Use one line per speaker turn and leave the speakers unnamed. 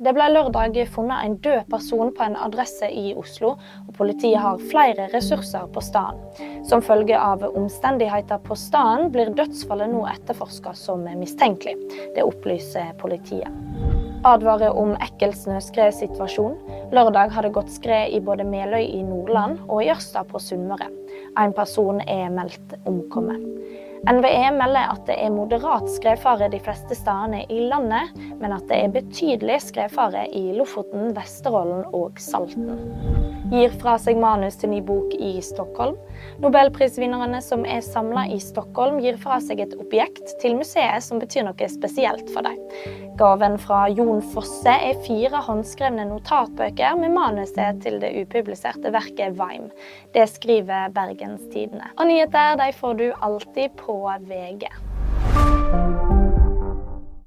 Det ble lørdag funnet en død person på en adresse i Oslo, og politiet har flere ressurser på stedet. Som følge av omstendigheter på stedet blir dødsfallet nå etterforska som mistenkelig. Det opplyser politiet. Advarer om ekkel snøskredsituasjon. Lørdag har det gått skred i både Meløy i Nordland og i Ørsta på Sunnmøre. En person er meldt omkommet. NVE melder at det er moderat skredfare de fleste stedene i landet, men at det er betydelig skredfare i Lofoten, Vesterålen og Salten. Gir fra seg manus til ny bok i Stockholm. Nobelprisvinnerne som er samla i Stockholm, gir fra seg et objekt til museet som betyr noe spesielt for dem. Gaven fra Jon Fosse er fire håndskrevne notatbøker med manuset til det upubliserte verket Vime. Det skriver Bergens Tidende. Og nyheter de får du alltid på VG.